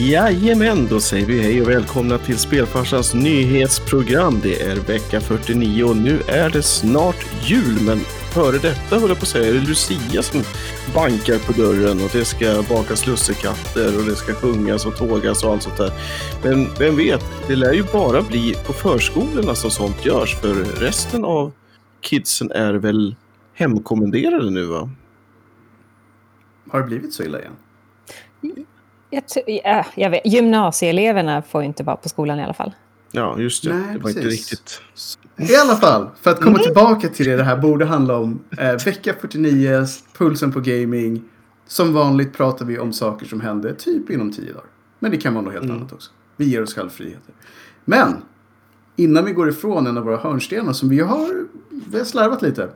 Jajamän, då säger vi hej och välkomna till Spelfarsans nyhetsprogram. Det är vecka 49 och nu är det snart jul, men före detta höll jag på att säga, är det Lucia som bankar på dörren och det ska bakas lussekatter och det ska sjungas och tågas och allt sånt där. Men vem vet, det lär ju bara bli på förskolorna som sånt görs, för resten av kidsen är väl hemkommenderade nu va? Har det blivit så illa igen? Jag, ja, jag vet, gymnasieeleverna får inte vara på skolan i alla fall. Ja, just det. Nej, det var inte precis. riktigt... I alla fall, för att komma tillbaka till det det här borde handla om. Eh, vecka 49, pulsen på gaming. Som vanligt pratar vi om saker som händer typ inom tio dagar. Men det kan vara något helt annat också. Vi ger oss själva friheter. Men, innan vi går ifrån en av våra hörnstenar som vi har, vi har slarvat lite.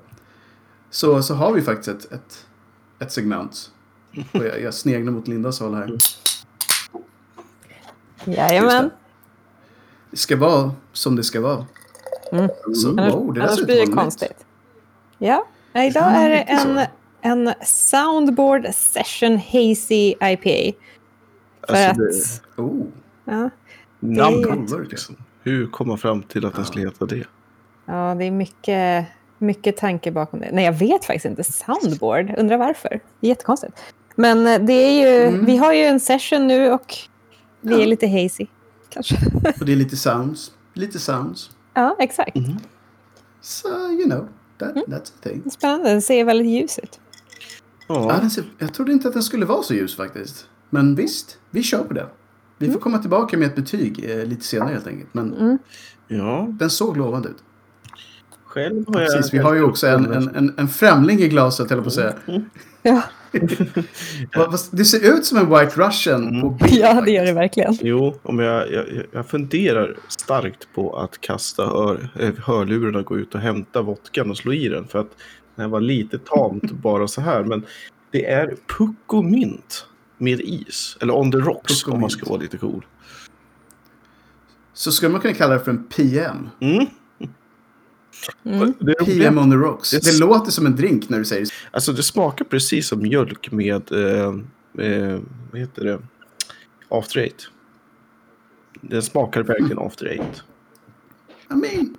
Så, så har vi faktiskt ett, ett, ett segment. Och jag, jag sneglar mot Lindas håll här. Jajamän. Det ska vara som det ska vara. Mm. Så, Annars, wow, det där annars ser ut blir det konstigt. Ja, idag Ja, är det så. en, en Soundboard Session Hazy IPA. För Alltså, att... det- Oh, Ja, Namnet, liksom. Hur kom man fram till att den skulle heta det? ja, det är mycket, mycket tanke bakom det. Nej, jag vet faktiskt inte. Soundboard, undrar varför. Jättekonstigt. Men eh, det är ju, Mm. vi har ju en session nu och vi Ja. är lite hazy. Kanske. och det är lite sounds. Lite sounds. ja, exakt. Så, you know, that, that's a thing. Spännande, den ser väldigt ljus ut. Ja, Ja, den ser, jag trodde inte att den skulle vara så ljus faktiskt. Men visst, vi kör på det. Vi får komma tillbaka med ett betyg eh, lite senare helt enkelt. Men Mm. ja. den såg lovande ut. Själv har jag... Precis, vi har ju också en, en, en, en främling i glaset, höll jag på att säga. Ja, Det ser ut som en White Russian bild. ja det gör det verkligen. Jo, om jag, jag, jag funderar starkt på att kasta hör, eh, hörlurarna, gå ut och hämta vodkan och slå i den. För att den var lite tamt bara så här. Men det är Pucko Mint med is. Eller On the Rocks om man ska vara lite cool. Så skulle man kunna kalla det för en PM. Mm. Mm. Det, PM on the rocks. Det- Det låter som en drink när du säger det. Alltså det smakar precis som mjölk med, eh, eh, vad heter det, after eight. Den smakar verkligen after eight. I mean,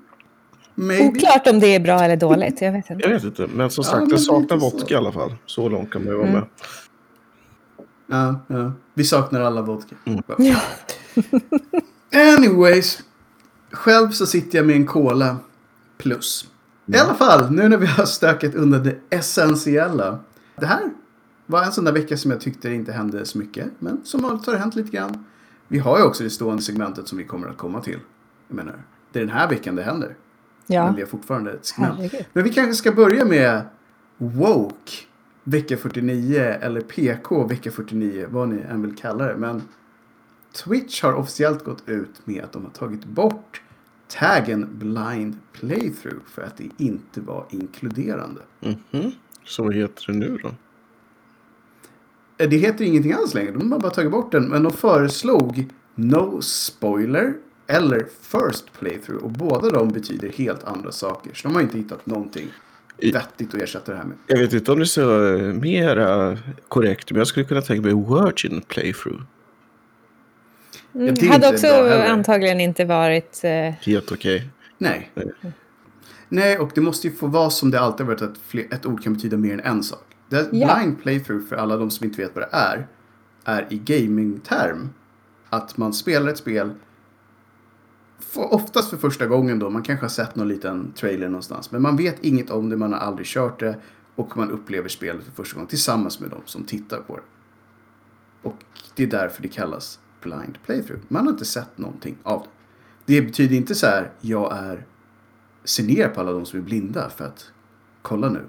maybe. Oklart om det är bra eller dåligt. Jag vet inte. Jag vet inte, men som Ja, sagt, men den saknar lite så. vodka i alla fall. Så långt kan man ju vara Mm. med. Ja, ja. Vi saknar alla vodka. Mm. Ja. Anyways. Själv så sitter jag med en cola plus. I alla fall, nu när vi har stökat undan det essentiella. Det här var en sån där vecka som jag tyckte inte hände så mycket. Men som vanligt har det hänt lite grann. Vi har ju också det stående segmentet som vi kommer att komma till. Jag menar, det är den här veckan det händer. Men ja. vi har fortfarande ett segment. Herregud. Men vi kanske ska börja med Woke vecka 49 eller PK vecka 49, vad ni än vill kalla det. Men Twitch har officiellt gått ut med att de har tagit bort taggen blind playthrough för att det inte var inkluderande. Mhm. Så vad heter det nu då? Eh, Det heter ingenting alls längre, de har bara tagit bort den. Men de föreslog no spoiler eller first playthrough och båda de betyder helt andra saker. Så de har inte hittat någonting vettigt att ersätta det här med. Jag vet inte om det är så eh, mera korrekt, men jag skulle kunna tänka mig Virgin Playthrough. Mm. det hade också antagligen inte varit... Eh, Helt okej. Nej. Nej. Nej, och det måste ju få vara som det alltid har varit att fler, ett ord kan betyda mer än en sak. Det, Ja. Blind playthrough, för alla de som inte vet vad det är, är i gamingterm att man spelar ett spel för, oftast för första gången då. Man kanske har sett någon liten trailer någonstans. Men man vet inget om det, man har aldrig kört det. Och man upplever spelet för första gången tillsammans med de som tittar på det. Och det är därför det kallas blind playthrough. Man har inte sett någonting av det. Det betyder inte så här, jag är ser ner på alla de som är blinda för att kolla nu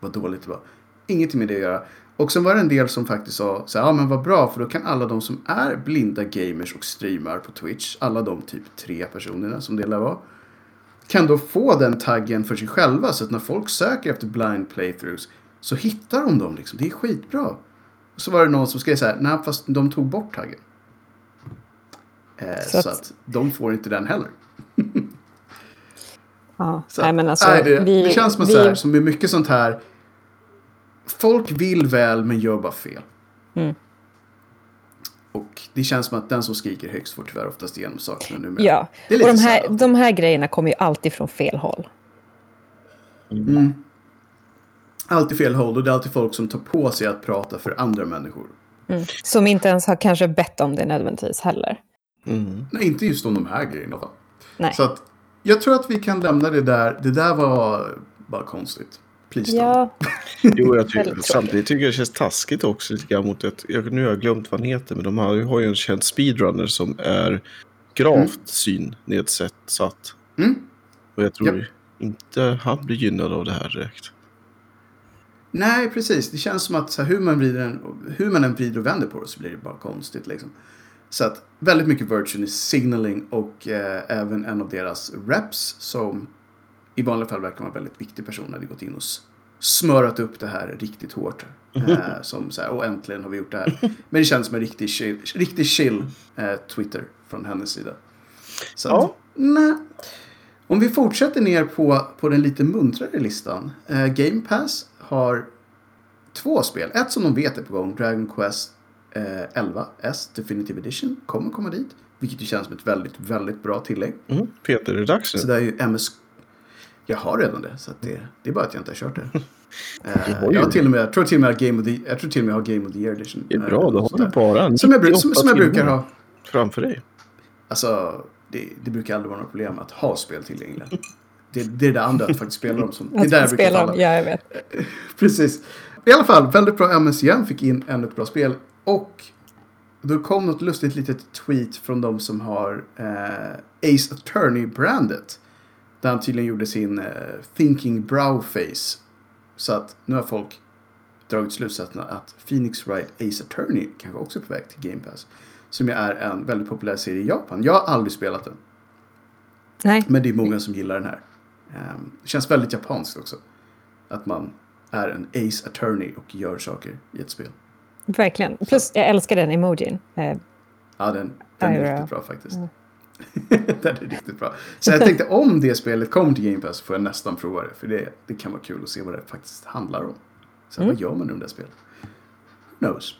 vad dåligt det var. Ingenting med det att göra. Och sen var det en del som faktiskt sa så här, ja men vad bra för då kan alla de som är blinda gamers och streamar på Twitch, alla de typ tre personerna som det lär vara, kan då få den taggen för sig själva så att när folk söker efter blind playthroughs så hittar de dem liksom. Det är skitbra. Och så var det någon som skrev så här, nej fast de tog bort taggen. Eh, Så så, att- att... de får inte den heller. ja. Så, Nej, men alltså, nej, det, vi, det känns som, vi, så här, som med mycket sånt här. Folk vill väl men gör bara fel. Mm. Och det känns som att den som skriker högst får tyvärr oftast igenom sakerna numera. Ja, är och de här, de här grejerna kommer ju alltid från fel håll. Mm. Alltid fel håll och det är alltid folk som tar på sig att prata för andra människor. Mm. Som inte ens har kanske bett om det nödvändigtvis heller. Mm. Nej, inte just om de här grejerna. Va? Nej. Så att jag tror att vi kan lämna det där. Det där var bara konstigt. Please. Ja, Jo, jag tycker, samtidigt tycker jag det känns taskigt också lite grann mot ett, jag, nu har jag glömt vad han heter, men de har, har ju en känd speedrunner som är gravt synnedsatt. Mm. Och jag tror Japp. inte han blir gynnad av det här direkt. Nej, precis. Det känns som att så här, hur, man vrider en, hur man än vrider och vänder på det så blir det bara konstigt. Liksom. Så att väldigt mycket virtue i signaling och eh, även en av deras reps som i vanliga fall verkar vara en väldigt viktig person hade gått in och smörat upp det här riktigt hårt. Eh, som så här, och äntligen har vi gjort det här. Men det känns som en riktig chill, riktig chill eh, Twitter från hennes sida. Så Ja. nej. Om vi fortsätter ner på, på den lite muntrare listan. Eh, Game Pass har två spel. Ett som de vet är på gång, Dragon Quest eh, 11 S Definitive Edition, kommer komma dit. Vilket ju känns som ett väldigt, väldigt bra tillägg. Mm. Peter, är det dags nu? Så det är ju MS... Jag har redan det, så att det, det är bara att jag inte har kört det. Eh, har ju jag, har till och med, jag tror till och med att Game of the, jag tror till och med jag har Game of the Year Edition. Det är Eh, bra, då har du bara som jag, bru- 98 som, som jag brukar ha. framför dig. Alltså, det, det brukar aldrig vara något problem att ha spel tillgängliga. Det, det är det andra att faktiskt spela dem som. Det är där jag brukar falla. Ja, jag vet. Precis. I alla fall, väldigt bra MS igen. Fick in ännu ett bra spel. Och då kom något lustigt litet tweet från de som har eh, Ace Attorney-brandet. Där han tydligen gjorde sin eh, Thinking Brow Face. Så att nu har folk dragit slutsatsen att Phoenix Wright Ace Attorney kanske också är på väg till Game Pass. Som ju är en väldigt populär serie i Japan. Jag har aldrig spelat den. Nej, Men det är många som gillar den här. Ehm, det känns väldigt japanskt också. Att man är en Ace Attorney och gör saker i ett spel. Verkligen. Plus, jag älskar den emojin. Eh, Ja, den, den är riktigt bra faktiskt. den är riktigt bra. Så jag tänkte om det spelet kommer till Game Pass så får jag nästan prova det. För det, det kan vara kul att se vad det faktiskt handlar om. Så vad gör man i de där spelen? Who knows?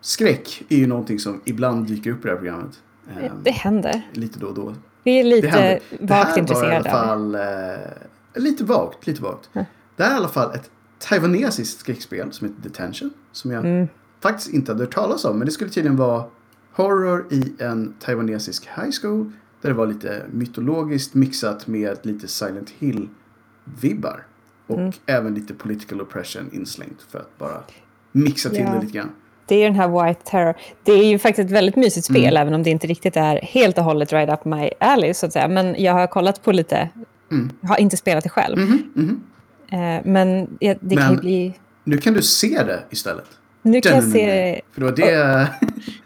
Skräck är ju någonting som ibland dyker upp i det här programmet. Ehm, det händer. lite då och då. Vi är Det lite händer. Det här vagt var i intresserade alla fall... Eh, lite vagt, lite vagt. Det här är i alla fall ett taiwanesiskt skräckspel som heter Detention. Som jag Mm. faktiskt inte hade hört talas om. Men det skulle tydligen vara horror i en taiwanesisk high school. Där det var lite mytologiskt mixat med lite Silent Hill-vibbar. Och Mm. även lite political oppression inslängt för att bara mixa till Ja. det lite grann. Det är den här White Terror. Det är ju faktiskt ett väldigt mysigt spel, Mm. även om det inte riktigt är helt och hållet right up my alley, så att säga. Men jag har kollat på lite. Mm. Har inte spelat det själv. Mhm, mhm. Eh, men ja, det kan ju Men- bli... Nu kan du se det istället. Nu kan jag se... För det var det...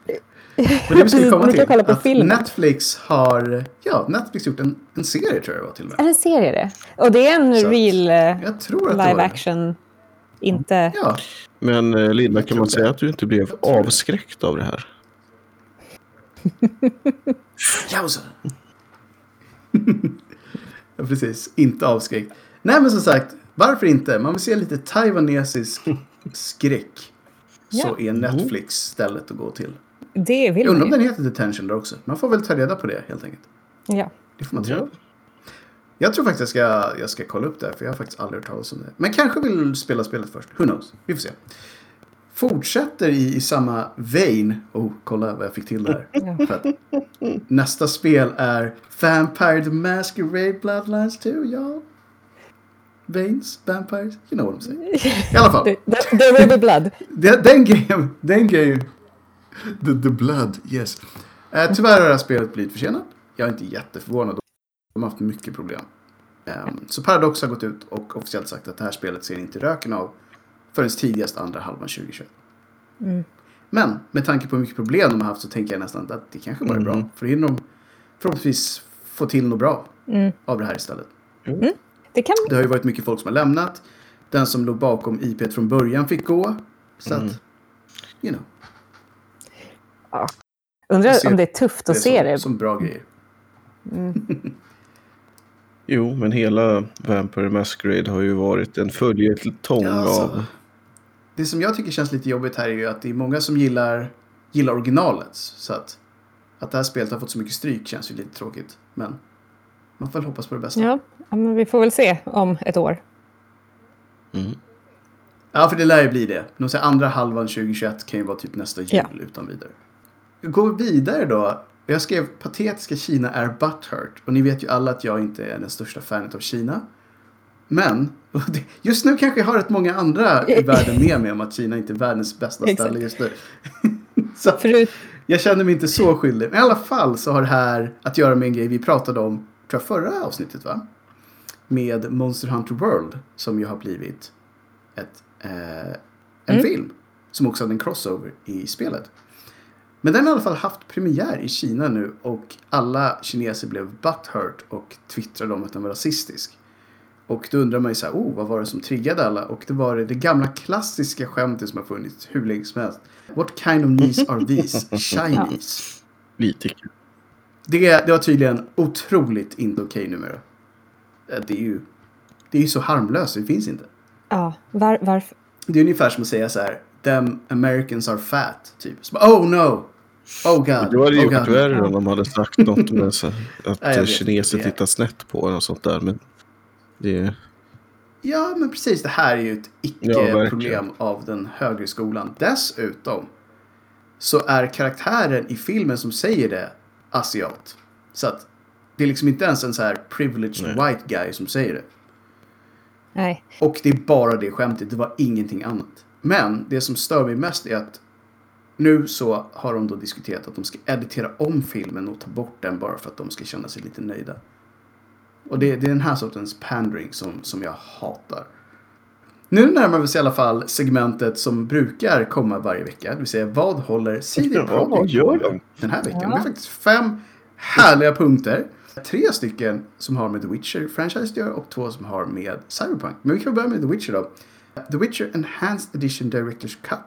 det var det vi skulle komma till. kolla på att. Netflix har... Ja, Netflix gjort en, en serie tror jag det var till och Är med. det en serie det? Och det är en Så real eh, Jag tror att det var live det. action. Inte... Ja, Men eh, Linda, kan man det. säga att du inte blev det. avskräckt av det här? jausa. ja, precis. Inte avskräckt. Nej, men som sagt, varför inte? Man vill se lite taiwanesisk skräck. Så är Netflix stället att gå till. Det vill Jag undrar om den heter Detention där också. Man får väl ta reda på det helt enkelt. Ja. Det får man tro. Ja. Jag tror faktiskt jag ska, jag ska kolla upp det här, för jag har faktiskt aldrig hört talas om det. Men kanske vill spela spelet först. Who knows? Vi får se. Fortsätter i, i samma vein. Oh, kolla vad jag fick till där. Ja. Nästa spel är Vampire the Masquerade Bloodlines 2, ja. Veins, Vampires, you know what I'm saying. I alla fall. The, the, the Ruby Blood. Den, grejen, den grejen. The, the blood, yes. Eh, tyvärr har det här spelet blivit försenat. Jag är inte jätteförvånad. De har haft mycket problem. Ehm, så Paradox har gått ut och officiellt sagt att det här spelet ser inte röken av förrän tidigast andra halvan 2021. Mm. Men med tanke på hur mycket problem de har haft så tänker jag nästan att det kanske bara är bra. För då hinner de förhoppningsvis få till något bra Mm. av det här istället. Det kan... Det har ju varit mycket folk som har lämnat. Den som låg bakom IP från början fick gå. Så Mm. att, you know. Undrar Jag ser om det är tufft att det se som, det. som bra grejer. Jo, men hela Vampire Masquerade har ju varit en följetong Ja, alltså, av... Det som jag tycker känns lite jobbigt här är ju att det är många som gillar gillar originalet. Så att, att det här spelet har fått så mycket stryk känns ju lite tråkigt. Men man får väl hoppas på det bästa. Ja, men vi får väl se om ett år. Mm. Ja, för det lär ju bli det. De säger andra halvan 2021 kan ju vara typ nästa jul Ja. utan vidare. Vi går vidare då. Jag skrev patetiska Kina är butthurt. Och ni vet ju alla att jag inte är den största fanet av Kina. Men just nu kanske jag har rätt många andra i världen med mig om att Kina inte är världens bästa ställe just nu. Så Förut, jag känner mig inte så skyldig. Men i alla fall så har det här att göra med en grej vi pratade om, tror jag förra avsnittet va? Med Monster Hunter World som ju har blivit ett, eh, en Mm. film. Som också hade en crossover i spelet. Men den har i alla fall haft premiär i Kina nu och alla kineser blev butthurt och twittrade om att den var rasistisk. Och då undrar man ju så här, oh, vad var det som triggade alla? Och det var det, det gamla klassiska skämtet som har funnits hur länge som helst. What kind of knees are these? Chinese. Lite. Det, det var tydligen otroligt inte okej numera. Eh, Det är ju det är ju så harmlöst, det finns inte. ja, var, varför? Det är ungefär som att säga så här, them Americans are fat, typ. Så, oh no! Oh god! Då hade det oh gjort god. värre om de hade sagt något med så, att Ja, kineser Det- tittar snett på en och sånt där. Men det Ja, men precis. Det här är ju ett Ja, icke-problem verkligen. av den högre skolan. Dessutom så är karaktären i filmen som säger det asiat. Så att det är liksom inte ens en så här privileged Nej. white guy som säger det. Nej. Och det är bara det skämtet, det var ingenting annat. Men det som stör mig mest är att nu så har de då diskuterat att de ska editera om filmen och ta bort den bara för att de ska känna sig lite nöjda. Och det, det är den här sortens pandering som, som jag hatar. Nu närmar vi oss i alla fall segmentet som brukar komma varje vecka. Det vill säga vad håller CD Projekt vad gör på de? den här veckan? Ja. Det är faktiskt fem härliga punkter. Tre stycken som har med The Witcher-franchise att göra och två som har med Cyberpunk. Men vi kan börja med The Witcher då. The Witcher Enhanced Edition Director's Cut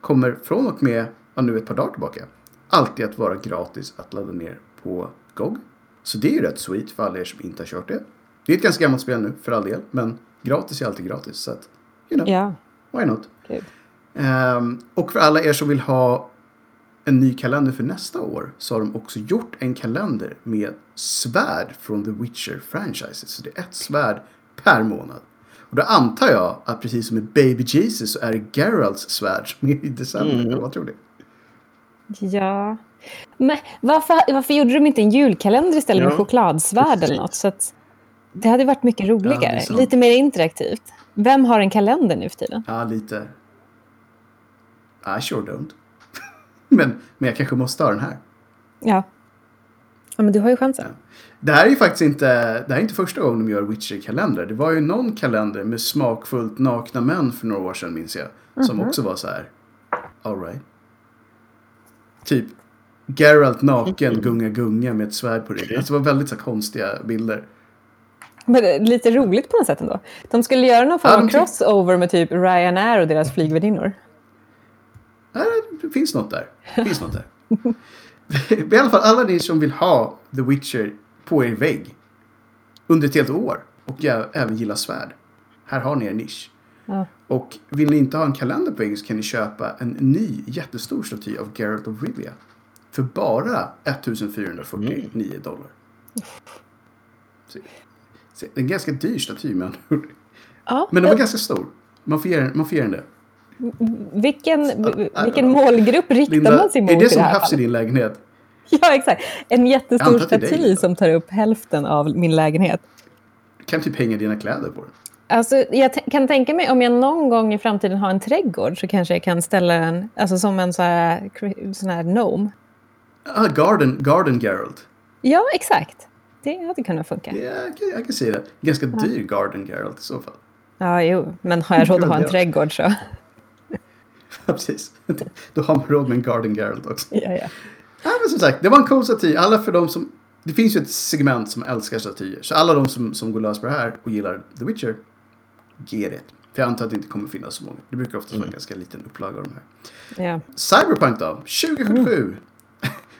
kommer från och med, ja, nu ett par dagar tillbaka, alltid att vara gratis att ladda ner på GOG. Så det är ju rätt sweet för alla er som inte har kört det. Det är ett ganska gammalt spel nu för all del, men gratis är alltid gratis. Så att, you know, Ja, why not? Ehm, och för alla er som vill ha en ny kalender för nästa år så har de också gjort en kalender med svärd från The Witcher-franchiset. Så det är ett svärd per månad. Och då antar jag att precis som med Baby Jesus så är det Geralts svärd som är i december. Mm. Vad tror du? Ja. Men varför, varför gjorde de inte en julkalender istället med Ja, chokladsvärd eller något? Så att det hade varit mycket roligare. sant. Lite mer interaktivt. Vem har en kalender nu för tiden? Ja, lite. I sure don't. men, men jag kanske måste ha den här. Ja. Ja, men du har ju chansen. Det här är ju faktiskt inte, det här är inte första gången de gör Witcher-kalender. Det var ju någon kalender med smakfullt nakna män för några år sedan minns jag. Som också var så här. All right. Typ Geralt naken, gunga gunga med ett svärd på ryggen. Alltså det var väldigt så här, konstiga bilder. Men det är lite roligt på något sätt ändå. De skulle göra någon Ja, form av crossover med typ Ryanair och deras flygvärdinnor. Nej, det finns något där. Det finns något där. I alla fall alla ni som vill ha The Witcher på er vägg. Under ett helt år. Och jag även gillar svärd. Här har ni er nisch. Ja. Och vill ni inte ha en kalender på så kan ni köpa en ny jättestor staty av Geralt of Rivia. För bara 1449 dollar. Så, en ganska dyr staty med andra ord. Ja, Men den var eh, ganska stor. Man får ge den, man får ge den det. vilken, Ja, vilken målgrupp riktar Linda, man sig mot är det som behövs i din lägenhet? Ja, exakt. En jättestor dig, staty Linda. som tar upp hälften av min lägenhet. Du kan typ hänga dina kläder på den. Alltså, jag kan tänka mig om jag någon gång i framtiden har en trädgård så kanske jag kan ställa den alltså som en så här, sån här gnome. Ah, Garden, Garden Geralt. Ja, exakt. Det hade kunnat funka. Ja, jag, kan, jag kan se det. Ganska dyr Garden Geralt i så fall. Ja, jo. Men har jag råd att ha en Ja. trädgård så... Ja, precis. Då har man råd med en Garden Geralt också. Ja, ja. Ja, men som sagt, det var en cool staty. Alla för de som... Det finns ju ett segment som älskar statyer. Så alla de som, som går lös på det här och gillar The Witcher, get it. För jag antar att det inte kommer finnas så många. Det brukar ofta vara en ganska liten upplaga av de här. ja. Cyberpunk då? 2077. Och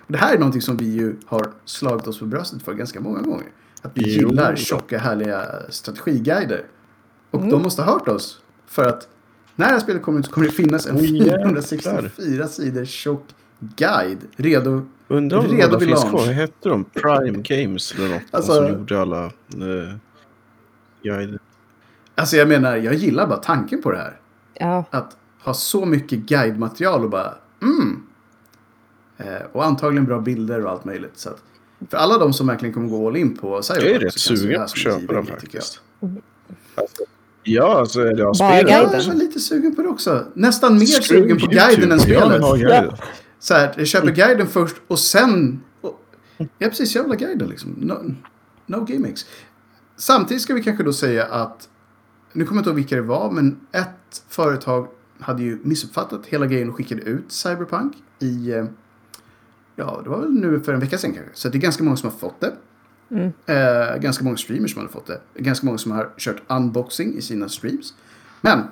det här är någonting som vi ju har slagit oss på bröstet för ganska många gånger. Att vi Jo. gillar tjocka härliga strategiguider. Och de måste ha hört oss. För att när det här spelet kommer ut så kommer det finnas en Åh, jävlar. 464 sidor tjock guide redo. Undrar om de Redo finns kvar. Vad hette de? Prime Games eller något? Alltså- som gjorde alla eh, guider. Alltså jag menar, jag gillar bara tanken på det här. Ja, Att ha så mycket guidematerial och bara mm. Eh, och antagligen bra bilder och allt möjligt. Så att, för alla de som verkligen kommer gå all in på Cyberpunk. Jag är rätt det sugen på att köpa jag. faktiskt. Alltså, ja, alltså spelar. Ja, guiden. jag är lite sugen på det också. Nästan mer Screw sugen på YouTube. guiden än spelet. guiden. Så här, jag köper guiden först och sen... Och, ja, precis. Jag vill ha guiden liksom. No, no gimmicks. Samtidigt ska vi kanske då säga att... Nu kommer jag inte ihåg vilka det var, men ett företag hade ju missuppfattat hela grejen och skickade ut Cyberpunk i... Ja, det var väl nu för en vecka sedan kanske. Så det är ganska många som har fått det. Eh, ganska många streamers som har fått det. Ganska många som har kört unboxing i sina streams. Men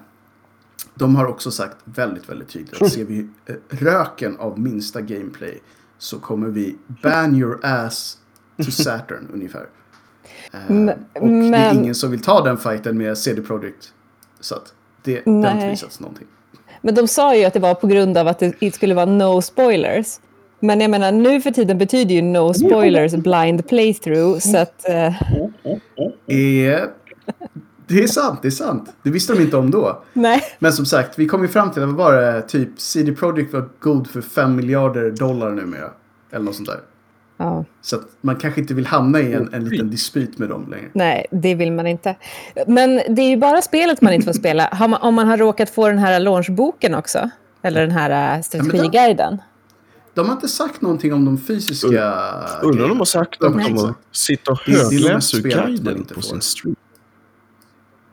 de har också sagt väldigt, väldigt tydligt att ser vi eh, röken av minsta gameplay så kommer vi ban your ass to Saturn ungefär. Eh, och det är ingen som vill ta den fighten med CD Projekt. Så att det, det har inte visats någonting. men de sa ju att det var på grund av att det skulle vara no spoilers. Men jag menar, nu för tiden betyder ju no spoilers blind playthrough. Så att, eh, Eh, det är sant, det är sant. Det visste de inte om då. nej. Men som sagt, vi kom ju fram till att var det, typ CD Projekt var god för 5 miljarder dollar numera. Eller något sånt där. Ja, Så att man kanske inte vill hamna i en, en liten dispyt med dem längre. nej, det vill man inte. Men det är ju bara spelet man inte får spela. Har man, om man har råkat få den här launchboken också. Eller den här eh, strategiguiden. De har inte sagt någonting om de fysiska... Undrar om de har sagt att De har de sagt. sitta och Det det spelet man guiden inte på sin stream.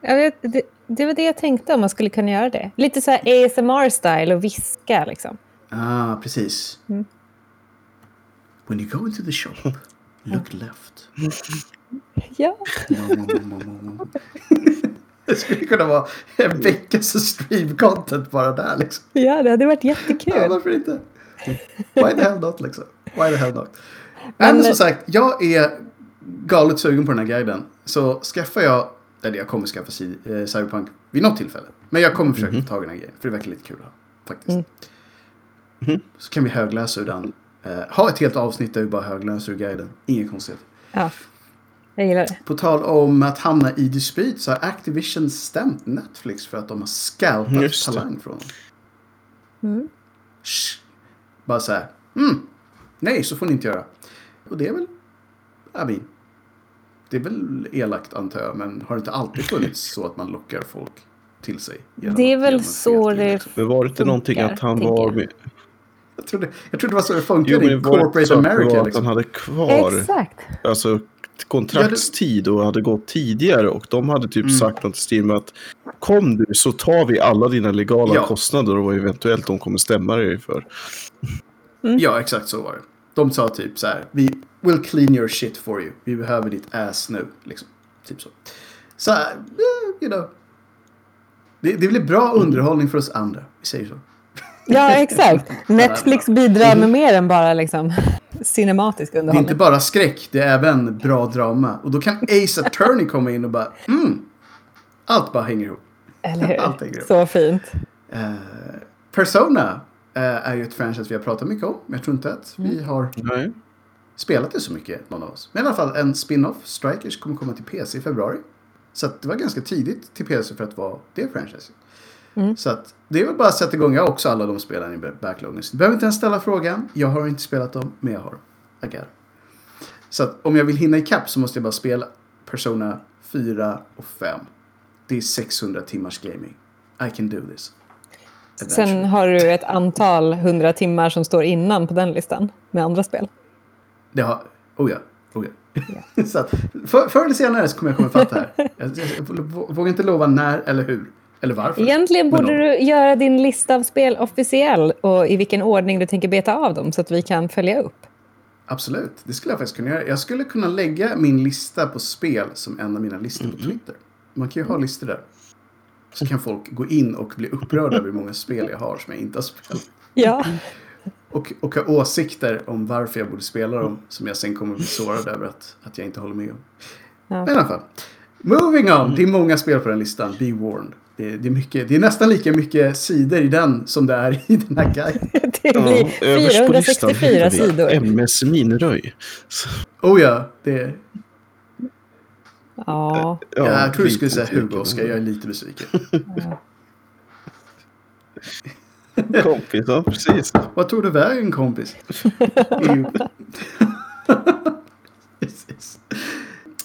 Jag vet, det, det var det jag tänkte om man skulle kunna göra det. Lite så här ASMR-style och viska liksom. Ah, precis. Mm. When you go into the shop, look left. Ja, det skulle kunna vara en veckas stream-content bara där liksom. ja det hade varit Ja, jättekul. varför inte? Why the hell not liksom? Why the hell not? Men, Men- som sagt, jag är galet sugen på den här guiden. Så skaffar jag, eller jag kommer skaffa eh, Cyberpunk vid något tillfälle. Men jag kommer försöka få tag i den här grejen. För det verkar lite kul att ha, faktiskt. Mm. Så kan vi högläsa ur den. Eh, ha ett helt avsnitt där vi bara högläser ur guiden. Inget konstigt. Ja, jag gillar det. På tal om att hamna i dispyt så har Activision stämt Netflix för att de har det. talang från dem. Mm. Shh. Bara så här. Mm, nej, så får ni inte göra. Och det är väl... I mean, det är väl elakt antar jag, men har det inte alltid funnits så att man lockar folk till sig? genom Det är väl så det liksom? Men var det inte någonting Funkar, att han var... jag. Med, Jag trodde, jag trodde det var så det funkade i corporate America. var att Liksom. han hade kvar Exakt. alltså, kontraktstid och hade gått tidigare och de hade typ Mm. sagt något till Steam att kom du så tar vi alla dina legala Ja. kostnader och eventuellt de kommer stämma dig för. Ja, exakt så var det. De sa typ så här. Vi will clean your shit for you. Vi behöver ditt ass nu. Liksom. Typ så. Så, här, eh, you know. Det, det blir bra underhållning för oss andra. Vi säger så. Ja, exakt. Netflix bidrar med mer än bara liksom, cinematisk Det är inte underhållning. bara skräck, det är även bra drama. Och då kan Ace Attorney komma in och bara mm. Allt bara hänger ihop. Eller allt hur? hänger ihop. Så fint. Eh, Persona eh, är ju ett franchise vi har pratat mycket om. Men jag tror inte att vi Mm. har Nej. spelat det så mycket, någon av oss. Men i alla fall en spin-off, Strikers, kommer komma till PC i februari. Så att det var ganska tidigt till PC för att vara det franchiset. Mm. Så att det är väl bara att sätta igång. Jag har också alla de spelen i backloggen. Du behöver inte ens ställa frågan. Jag har inte spelat dem, men jag har it. Så att om jag vill hinna ikapp så måste jag bara spela Persona 4 och 5. Det är 600 timmars gaming. I can do this. Sen har du ett antal hundra timmar som står innan på den listan med andra spel. Det har... Oh ja. Oh ja. så att, för, förr eller senare så kommer jag komma ifatt här. Jag, jag, jag vågar inte lova när eller hur. Eller varför. Egentligen borde du göra din lista av spel officiell och i vilken ordning du tänker beta av dem så att vi kan följa upp. Absolut. Det skulle jag faktiskt kunna göra. Jag skulle kunna lägga min lista på spel som en av mina listor på Twitter. Man kan ju ha listor där. Så kan folk gå in och bli upprörda över hur många spel jag har som jag inte har spelat. Ja, Och, och ha åsikter om varför jag borde spela dem som jag sen kommer bli sårad över att, att jag inte håller med om. Ja. Men i alla fall. Moving on. Det är många spel på den listan. Be warned. Det är, det, är mycket, det är nästan lika mycket sidor i den som det är i den här guiden. det blir överst på listan 464 hittar vi sidor. MS Minröj. Oh ja, det... Ja, Ja, jag tror du skulle säga. Hugo, Oskar. Jag är lite besviken. Kompis, ja precis. Vad tog du vägen kompis?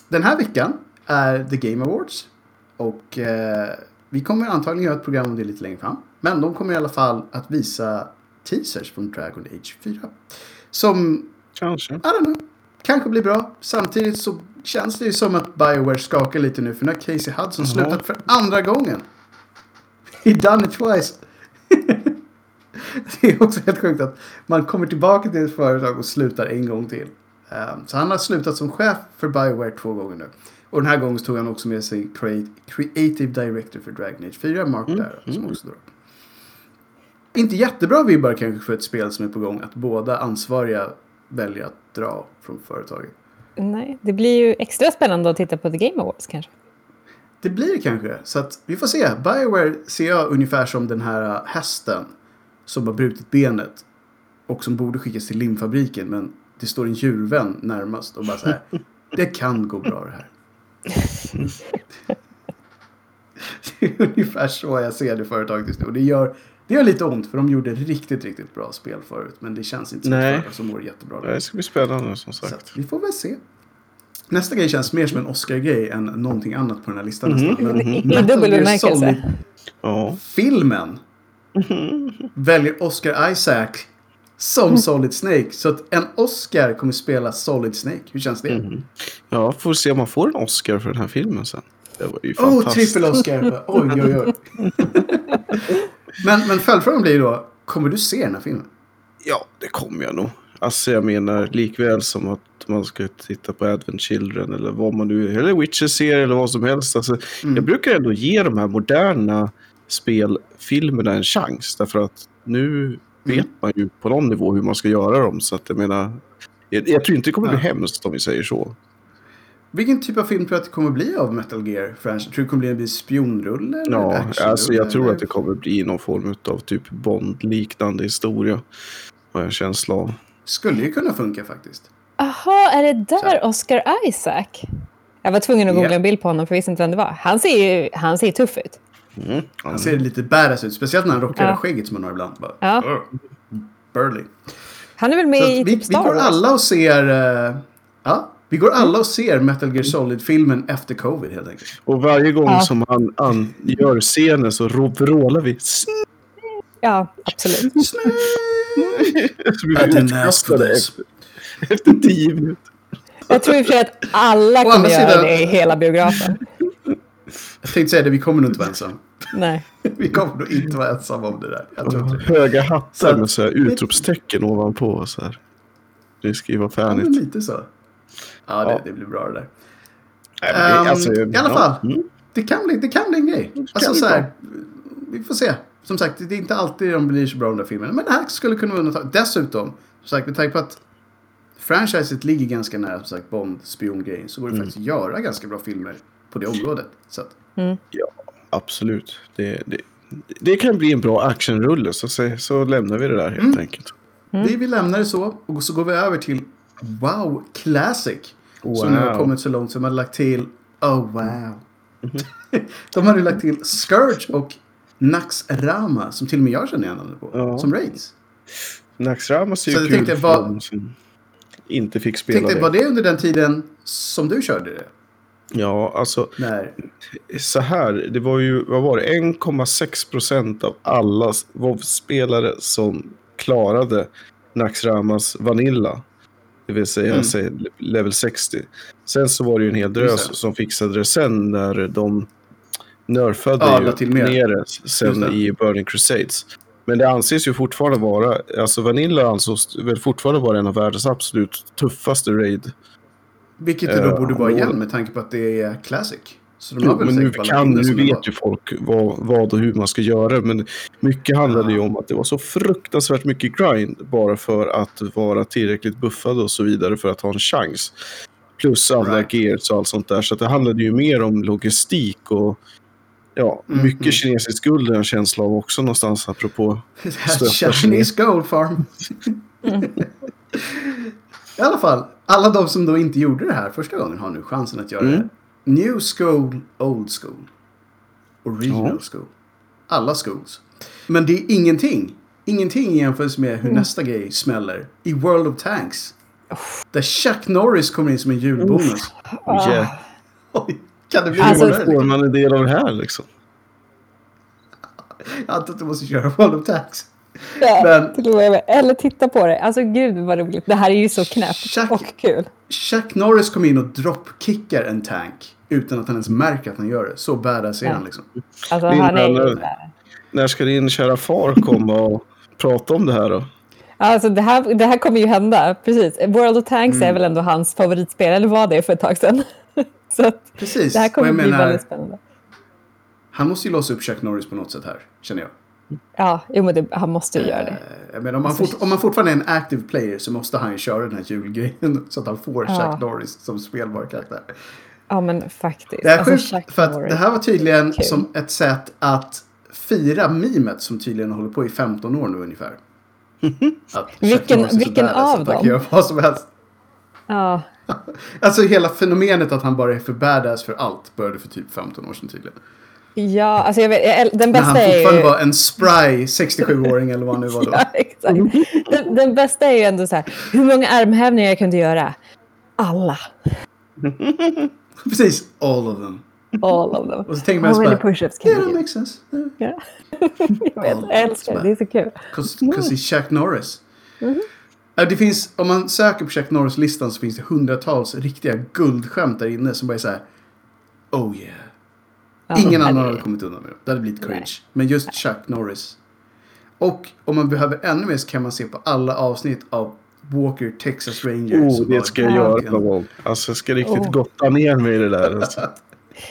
Den här veckan är The Game Awards. Och eh, vi kommer antagligen göra ett program om det lite längre fram. Men de kommer i alla fall att visa teasers från Dragon Age 4. Som, Kanske. I don't know, kanske blir bra. Samtidigt så känns det ju som att Bioware skakar lite nu. För nu har Casey Hudson Jaha. slutat för andra gången. He done it twice. Det är också helt sjukt att man kommer tillbaka till ett företag och slutar en gång till. Ehm, Så han har slutat som chef för Bioware två gånger nu. Och den här gången tog han också med sig Creative Director för Dragon Age 4, Mark Mm, Darrow, som mm. också drar. Inte jättebra vibbar kanske för ett spel som är på gång att båda ansvariga väljer att dra från företaget. nej. Det blir ju extra spännande att titta på The Game Awards kanske. Det blir det kanske. Så att vi får se. Bioware ser jag ungefär som den här äh, hästen som har brutit benet och som borde skickas till limfabriken men det står en djurvän närmast och bara så här. Det kan gå bra det här. det är ungefär så jag ser det företaget just nu. Och det gör, det gör lite ont för de gjorde riktigt, riktigt bra spel förut. Men det känns inte som ett Nej. företag som mår jättebra. Det ska bli spännande som Så sagt. att vi får väl se. Nästa grej känns mer som en Oscar-grej än någonting annat på den här listan Mhm, nästan. Men I- dubbel Gear bemärkelse. Filmen väljer Oscar Isaac som Solid Snake. Så att en Oscar kommer spela Solid Snake. Hur känns det? Mhm. Ja, får se om man får en Oscar för den här filmen sen. Det var ju Oh, fantastiskt. trippel Oscar! Oj, oj, oj. men, men följdfrågan blir då, kommer du se den här filmen? Ja, det kommer jag nog. Alltså jag menar likväl som att man ska titta på Advent Children eller vad man nu, eller Witcher-serie eller vad som helst. Alltså, Mm. Jag brukar ändå ge de här moderna spelfilmerna en chans. Därför att nu vet man ju på någon nivå hur man ska göra dem. Så att jag menar, jag, jag tror inte det kommer bli hemskt om vi säger så. Vilken typ av film tror du att det kommer bli av Metal Gear? Franchise? Tror du det kommer bli en spionrulle? Eller Ja, alltså jag tror eller? att det kommer bli någon form av typ Bond-liknande historia. Har jag en känsla av. Skulle ju kunna funka faktiskt. Jaha, är det Så där Oscar Isaac? Jag var tvungen att googla en bild på honom för jag visste inte vem det var. Han ser ju han ser tuff ut. Mm. Han ser lite badass ut. Speciellt när han rockar Ja. skägget som han har ibland. Bara, Ja. "Ugh, Burly. Han är väl Så med att i vi, typ vi Star går Wars? alla och ser... eh, ja, vi går alla och ser Metal Gear Solid-filmen efter covid helt enkelt. Och varje gång Ja. som han, han gör scenen så rå- vrålar vi. Ja, absolut. Så vi blir utkastade efter, efter tio minuter. Jag tror i och för sig att alla kommer göra sidan- det i hela biografen. Jag tänkte säga det, vi kommer nog inte vara ensamma. Nej. Vi kommer nog inte vara ensamma om det där. Jag tror inte det. Höga hattar att- med så här utropstecken ovanpå. Så här. Det ska ju vara Ja, färdigt. lite så. Ja, det, Ja. det blir bra det där. Nej, det- Ehm, alltså, I alla ja. fall, Mm. det, kan bli, det kan bli en grej. Alltså så här, vi får se. Som sagt, det är inte alltid de blir så bra de där filmerna. Men det här skulle kunna vara undantag. Dessutom, som sagt, med tanke på att franchiset ligger ganska nära som sagt Bond, spiongrejen, så går det Mm. faktiskt att göra ganska bra filmer på det området. Så att, Absolut. Det, det, det kan bli en bra actionrulle. Så, så, så lämnar vi det där helt Mm. enkelt. Vi, vi lämnar det så och så går vi över till Wow Classic. Som nu har Wow. kommit så långt som man har lagt till Oh wow. De hade lagt till Scourge och Naxrama som till och med jag känner igen namnet på. Ja. Som raids. Naxrama ser Så ju kul tänkte, som inte fick spela Tänkte, det. var det under den tiden som du körde det? Ja, alltså När, så här. Det var ju, vad var det, 1,6 procent av alla WoW-spelare som klarade Naxramas Vanilla. Det vill säga Mm. säg, level 60. Sen så var det ju en hel drös som fixade det sen när de nerfade Ja, ju till mer. ner det sen i Burning Crusades. Men det anses ju fortfarande vara, alltså Vanilla ansågs väl fortfarande vara en av världens absolut tuffaste raid. Vilket det då Eh, borde vara igen med tanke på att det är Classic. Så de Jo, men nu, kan, nu vet ju folk vad, vad och hur man ska göra. Men mycket handlade ju om att det var så fruktansvärt mycket grind bara för att vara tillräckligt buffad och så vidare för att ha en chans. Plus alla Right. gears och allt sånt där. Så att det handlade ju mer om logistik och Ja, Mm, mycket mm. kinesiskt guld är en känsla av också någonstans apropå. Chinese Gold Farm. I alla fall, alla de som då inte gjorde det här första gången har nu chansen att göra Mm. det. New school, old school. Original Ja. school. Alla schools. Men det är ingenting. Ingenting i jämförelse med Mm. hur nästa grej smäller. I World of Tanks. Där Chuck Norris kommer in som en julbonus. Ah. Yeah. Oj, kan det bli Alltså- Hur får man en del av det här liksom? Jag antar att du måste köra World of Tanks. Ja, Men- till med. Eller titta på det. Alltså gud vad roligt. Det här är ju så knäppt Chuck- och kul. Chuck Norris kommer in och dropkickar en tank. Utan att han ens märker att han gör det. Så badass är Ja. han liksom. Alltså han är ju... När ska din kära far komma och prata om det här då? Alltså det här, det här kommer ju hända. Precis. World of Tanks Mm. är väl ändå hans favoritspel. Eller var det för ett tag sedan? så Precis. det här kommer jag bli menar, väldigt spännande. Han måste ju låsa upp Chuck Norris på något sätt här. Känner jag. Ja, jo, men det, han måste ju göra det. Eh, menar, om, man Alltså- fort, om man fortfarande är en active player så måste han ju köra den här julgrejen. Så att han får Ja. Chuck Norris som spelbar karaktär. Ja, men faktiskt. Det här, är Alltså, sjukt, för att det här var tydligen som ett sätt att fira mimet som tydligen håller på i 15 år nu ungefär. Att Vilken- vilken av dem? göra vad som helst. Ja, Alltså hela fenomenet att han bara är för badass för allt började för typ 15 år sedan tydligen. Ja, alltså jag vet, den När han bästa är fortfarande ju... var en spry 67-åring eller vad han nu var då. Ja, exakt. Den, den bästa är ju ändå så här, hur många armhävningar jag kunde göra? Alla. Precis, all of them. All of them. Och så tänker man How many push-ups can yeah, you do? makes sense. Yeah. Ja. jag vet, jag älskar det. Det är så kul. Cause, cause he's Chuck Norris. Ja, Det finns, om man söker på Chuck Norris-listan så finns det hundratals riktiga guldskämt där inne som bara är så här. Oh yeah. Ingen annan hade kommit undan med det. Det hade blivit cringe. Nej. Men just Chuck Norris. Och om man behöver ännu mer så kan man se på alla avsnitt av Walker Texas Ranger. Oh, det ska jag Ja. göra någon gång. Alltså jag ska riktigt Oh. gotta ner mig i det där. Alltså.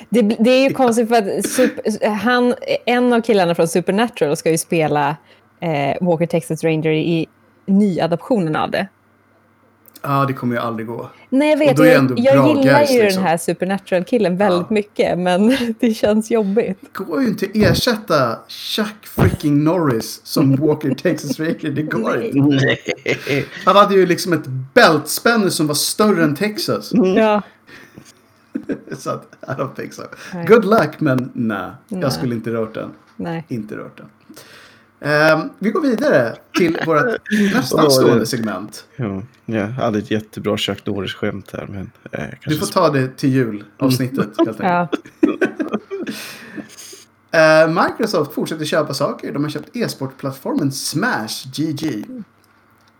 Det, det är ju konstigt för att super, han, en av killarna från Supernatural ska ju spela eh, Walker Texas Ranger i nyadaptionen av det. Ja, det kommer ju aldrig gå. Nej, jag vet. Jag, jag gillar guys, ju liksom. den här Supernatural-killen väldigt Ja. mycket, men det känns jobbigt. Det går ju inte att ersätta Chuck freaking Norris som Walker Texas Ranger. Det går inte. Han hade ju liksom ett bältspänne som var större än Texas. Ja. Så att, I don't think so. Nej. Good luck, men nej. Nej. Jag skulle inte rört den. Nej. Inte rört den. Ehm, vi går vidare till vårt nästan stående segment. Ja, jag hade ett jättebra Chuck Norris-skämt här. Men, eh, Du får ta det till julavsnittet helt enkelt. Eh, Microsoft fortsätter köpa saker. De har köpt e-sportplattformen Smash GG.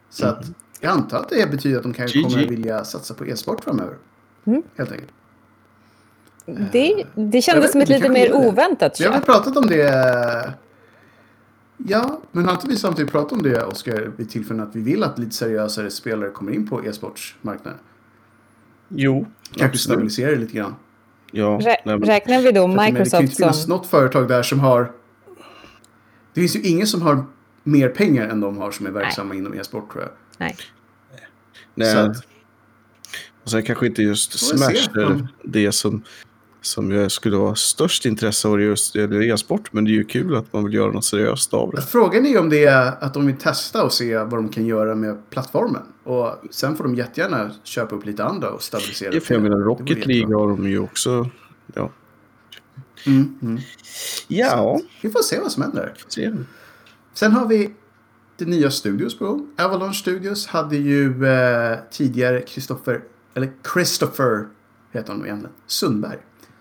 Så att jag antar att det betyder att de kanske GG. kommer att vilja satsa på e-sport framöver. Mm. Helt enkelt. Det, det kändes som ett lite mer oväntat Vi har väl köp. pratat om det. Ja, men har inte vi samtidigt pratat om det, Oskar, vid tillfällen att vi vill att lite seriösare spelare kommer in på e-sportsmarknaden? Jo, Kanske stabilisera det lite grann. Ja, Rä, nej, men, räknar vi då jag menar, det kan ju Microsoft inte finnas som... något företag där som har... Det finns ju ingen som har mer pengar än de har som är verksamma inom e-sport tror jag. Nej. nej. Så att- Och sen kanske inte just Smash är det som, som jag skulle ha störst intresse av just e-sport. Men det är ju kul att man vill göra något seriöst av det. Frågan är ju om det är att de vill testa och se vad de kan göra med plattformen. Och sen får de jättegärna köpa upp lite andra och stabilisera. Ja, för jag menar, Rocket. League har de ju också. Ja, Mm, mm. ja Vi får se vad som händer. se. Sen har vi det nya studios på gång. Avalanche Studios hade ju eh, tidigare Christopher, eller Christopher heter han egentligen, Sundberg.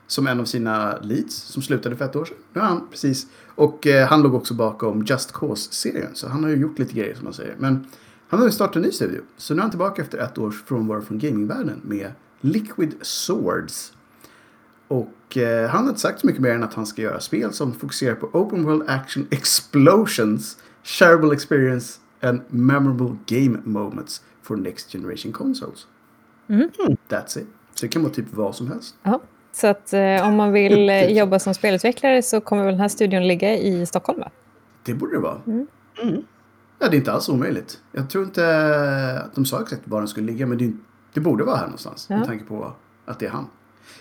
Som en av sina leads som slutade för ett år sedan. Nu har han precis, och eh, han låg också bakom Just Cause-serien. Så han har ju gjort lite grejer som man säger. Men han har ju startat en ny studio. Så nu är han tillbaka efter ett års frånvaro från gamingvärlden med Liquid Swords. Och eh, han har inte sagt så mycket mer än att han ska göra spel som fokuserar på Open World Action Explosions, Shareable Experience and Memorable Game Moments for Next Generation Consoles. Mm. That's it. Så det kan vara typ vad som helst. Ja. Så att eh, om man vill eh, jobba som spelutvecklare så kommer väl den här studion ligga i Stockholm va? Det borde det vara. Mm. Ja, det är inte alls omöjligt. Jag tror inte att de sa exakt var den skulle ligga, men det, det borde vara här någonstans. Ja. Med tanke på att det är han.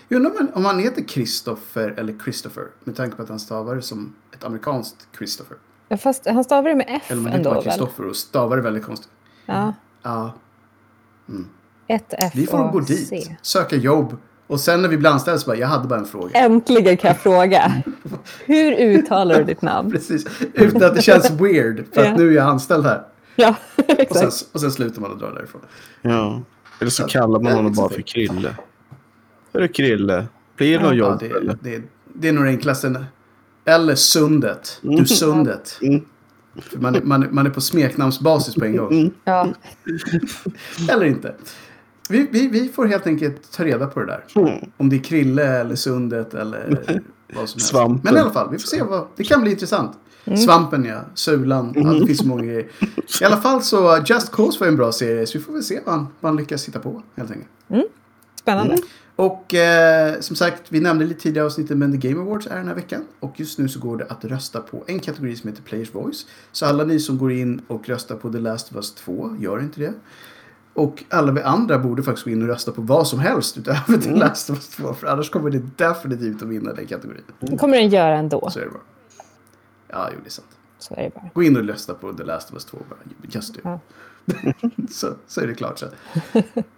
Jag undrar om han- om han heter Christopher eller Christopher. Med tanke på att han stavar det som ett amerikanskt Christopher. Ja, Fast han stavar det med F Eller heter ändå väl? Christopher och stavar det väldigt konstigt. Ja, Ja, ett F vi får och gå dit, söka jobb. Och sen när vi blir anställda så bara, jag hade bara en fråga. Äntligen kan jag fråga. Hur uttalar du ditt namn? Precis, utan att det känns weird. För Ja. att nu är jag anställd här. Ja, Och sen, exakt. och sen slutar man att dra därifrån. Ja. Eller så Så- kallar man honom bara för Krille. Är det Krille? Blir det något Ja, jobb det, eller? det, det är nog det enklaste. Eller Sundet. Du Sundet. Mm. För Man, är- man, man är på smeknamnsbasis på en gång. Ja. Eller inte. Vi, vi, vi får helt enkelt ta reda på det där. Mm. Om det är Krille eller Sundet eller vad som helst. Svampen. Men i alla fall, vi får se vad. Det kan bli intressant. Svampen ja, Sulan, ja, det finns så många grejer. I alla fall så, uh, Just Cause var en bra serie. Så vi får väl se vad han, vad han lyckas hitta på helt enkelt. Spännande. Och eh, som sagt, vi nämnde lite tidigare i avsnittet, men The Game Awards är den här veckan. Och just nu så går det att rösta på en kategori som heter Players Voice. Så alla ni som går in och röstar på The Last of Us 2, gör inte det. Och alla vi andra borde faktiskt gå in och rösta på vad som helst utöver The Last of Us 2. För annars kommer det definitivt att vinna den kategorin. Det kommer den göra ändå. Så är det bara. Ja, jo, det är sant. Så är det bara. Gå in och rösta på The Last of Us 2 bara. Just do. Ja. så, så är det klart sen.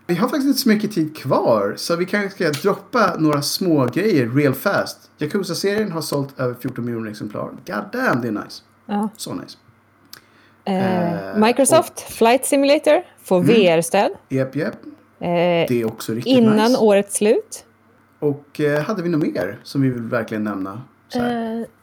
Vi har faktiskt inte så mycket tid kvar. Så vi kanske ska droppa några små grejer real fast. Yakuza-serien har sålt över 14 miljoner exemplar. God damn, det är nice. Ja. Så nice. Eh, Eh, Microsoft Flight Simulator får VR-stöd Jep, jep. eh, Det är också riktigt innan nice. årets slut. Och eh, hade vi något mer som vi vill verkligen nämna? Eh,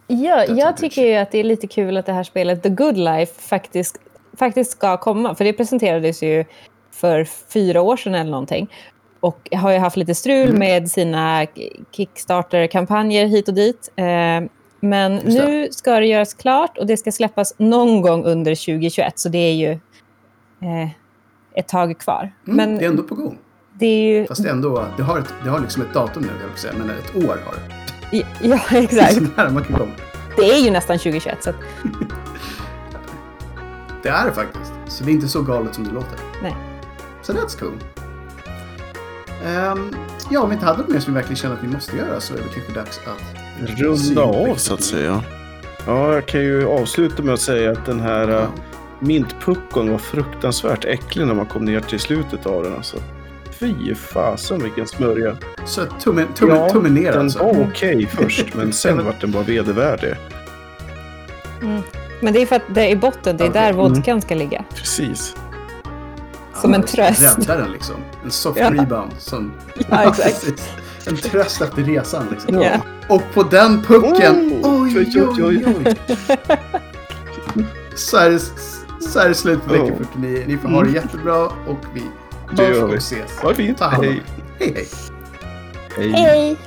ja, jag tycker ju att det är lite kul att det här spelet The Good Life faktiskt, faktiskt ska komma. För det presenterades ju för fyra år sedan eller någonting. Och har ju haft lite strul Mm. med sina Kickstarter-kampanjer hit och dit. Men det. nu ska det göras klart och det ska släppas någon gång under 2021. Så det är ju eh, ett tag kvar. Mm, men Det är ändå på gång. det är ju... Fast det, är ändå, det, har ett, det har liksom ett datum nu, jag säga. Men ett år har det. Ja, exakt. Så nära man kan komma. Det är ju nästan 2021. Så att, Det är det faktiskt. Så det är inte så galet som det låter. nej. Så that's cool. Ehm, ja, om vi inte hade något mer som vi verkligen känner att vi måste göra så är det kanske dags att... Runda av så att säga. Ja, jag kan ju avsluta med att säga att den här Ja. ja. mintpuckon var fruktansvärt äcklig när man kom ner till slutet av den. Alltså. Fy fasen vilken smörja. Så tummen, tummen, tummen ner den alltså. var okej först, men sen vart den bara vedervärdig. Men det är för att det är i botten, det är där Mm. vodkan ska ligga. Precis. som en Ja, tröst. Rädda den liksom. En soft Ja. rebound. Som... Ja, exakt. En tröst efter resan liksom. Ja. Och på den pucken, Oh, oj, oj, oj, oj. Så är det, så är det slut på vecka Oh. 49. Ni får ha det jättebra och vi hörs och ses. Ha det fint. Ta hand om Hej. Hej, hej. Hej. Hej!